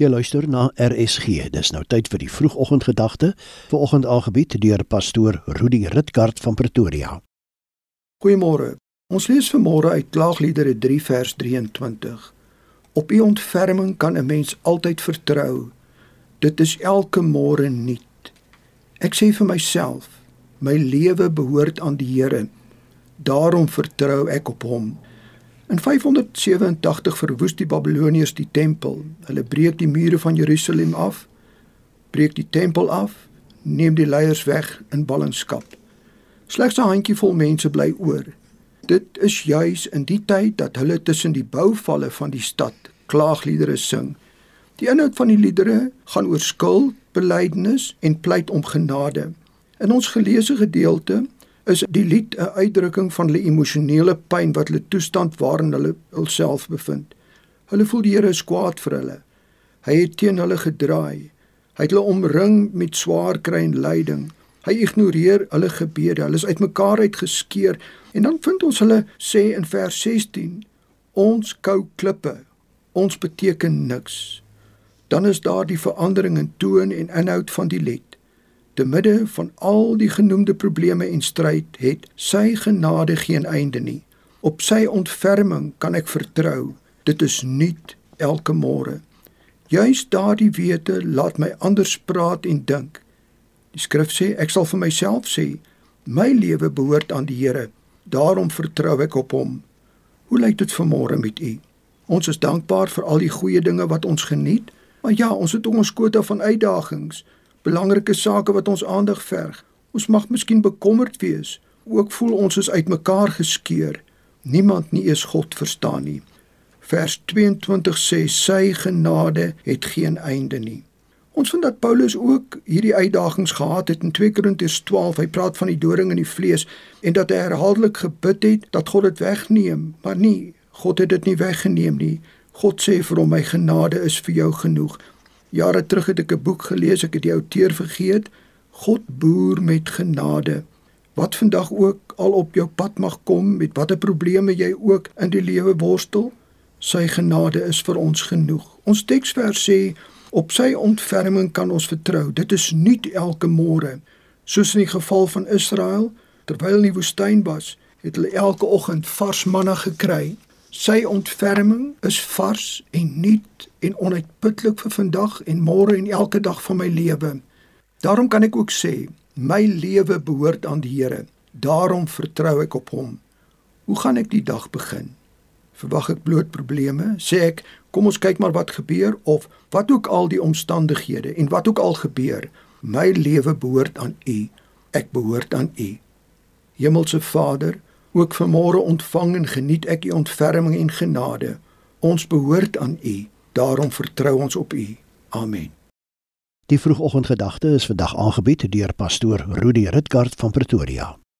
Jy luister na RSG. Dis nou tyd vir die vroegoggendgedagte. Vanoggend aangebied deur pastoor Rudy Ritgard van Pretoria. Goeiemôre. Ons lees vanmôre uit Klaagliedere 3 vers 23. Op U ontferming kan 'n mens altyd vertrou. Dit is elke môre nuut. Ek sê vir myself, my lewe behoort aan die Here. Daarom vertrou ek op Hom. In 587 verwoes die Babiloniërs die tempel. Hulle breek die mure van Jerusalem af, breek die tempel af, neem die leiers weg in ballingskap. Slegs 'n handjievol mense bly oor. Dit is juis in die tyd dat hulle tussen die bouvalle van die stad klaagliedere sing. Die inhoud van die liedere gaan oor skuld, belydenis en pleit om genade. In ons geleesde gedeelte is die lied 'n uitdrukking van hulle emosionele pyn wat hulle toestand waarin hulle hulself bevind. Hulle voel die Here is kwaad vir hulle. Hy het teen hulle gedraai. Hy het hulle omring met swaar kry en lyding. Hy ignoreer hulle gebede. Hulle is uitmekaar uitgeskeur en dan vind ons hulle sê in vers 16: Ons kou klippe. Ons beteken niks. Dan is daar die verandering in toon en inhoud van die lied. Te midde van al die genoemde probleme en stryd het sy genade geen einde nie. Op sy ontferming kan ek vertrou. Dit is nuut elke môre. Juist daardie wete laat my anders praat en dink. Die skrif sê ek sal vir myself sê, my lewe behoort aan die Here. Daarom vertrou ek op hom. Hoe lyk dit vanmôre met u? Ons is dankbaar vir al die goeie dinge wat ons geniet, maar ja, ons het ook ons kwota van uitdagings belangrike sake wat ons aandag verg. Ons mag miskien bekommerd wees, ook voel ons is uitmekaar geskeur. Niemand nie eens God verstaan nie. Vers 22 sê sy genade het geen einde nie. Ons vind dat Paulus ook hierdie uitdagings gehad het in 2 Korintiërs 12. Hy praat van die doring in die vlees en dat hy herhaaldelik gebid het dat God dit wegneem, maar nie, God het dit nie weggeneem nie. God sê vir hom my genade is vir jou genoeg. Jare terug het ek 'n boek gelees, ek het die outeur vergeet. God boer met genade. Wat vandag ook al op jou pad mag kom, met watter probleme jy ook in die lewe worstel, sy genade is vir ons genoeg. Ons teksvers sê op sy ontferming kan ons vertrou. Dit is nuut elke môre. Soos in die geval van Israel, terwyl in die woestyn was, het hulle elke oggend vars manna gekry Sy ontferming is vars en nuut en onuitputlik vir vandag en môre en elke dag van my lewe. Daarom kan ek ook sê, my lewe behoort aan die Here. Daarom vertrou ek op hom. Hoe gaan ek die dag begin? Verwag ek bloot probleme? Sê ek, kom ons kyk maar wat gebeur of wat ook al die omstandighede en wat ook al gebeur, my lewe behoort aan U. Ek behoort aan U. Hemelse Vader, Ook vanmôre ontvang en geniet ek u ontferming en genade. Ons behoort aan u. Daarom vertrou ons op u. Amen. Die vroegoggendgedagte is vandag aangebied deur pastoor Rudi Ritgard van Pretoria.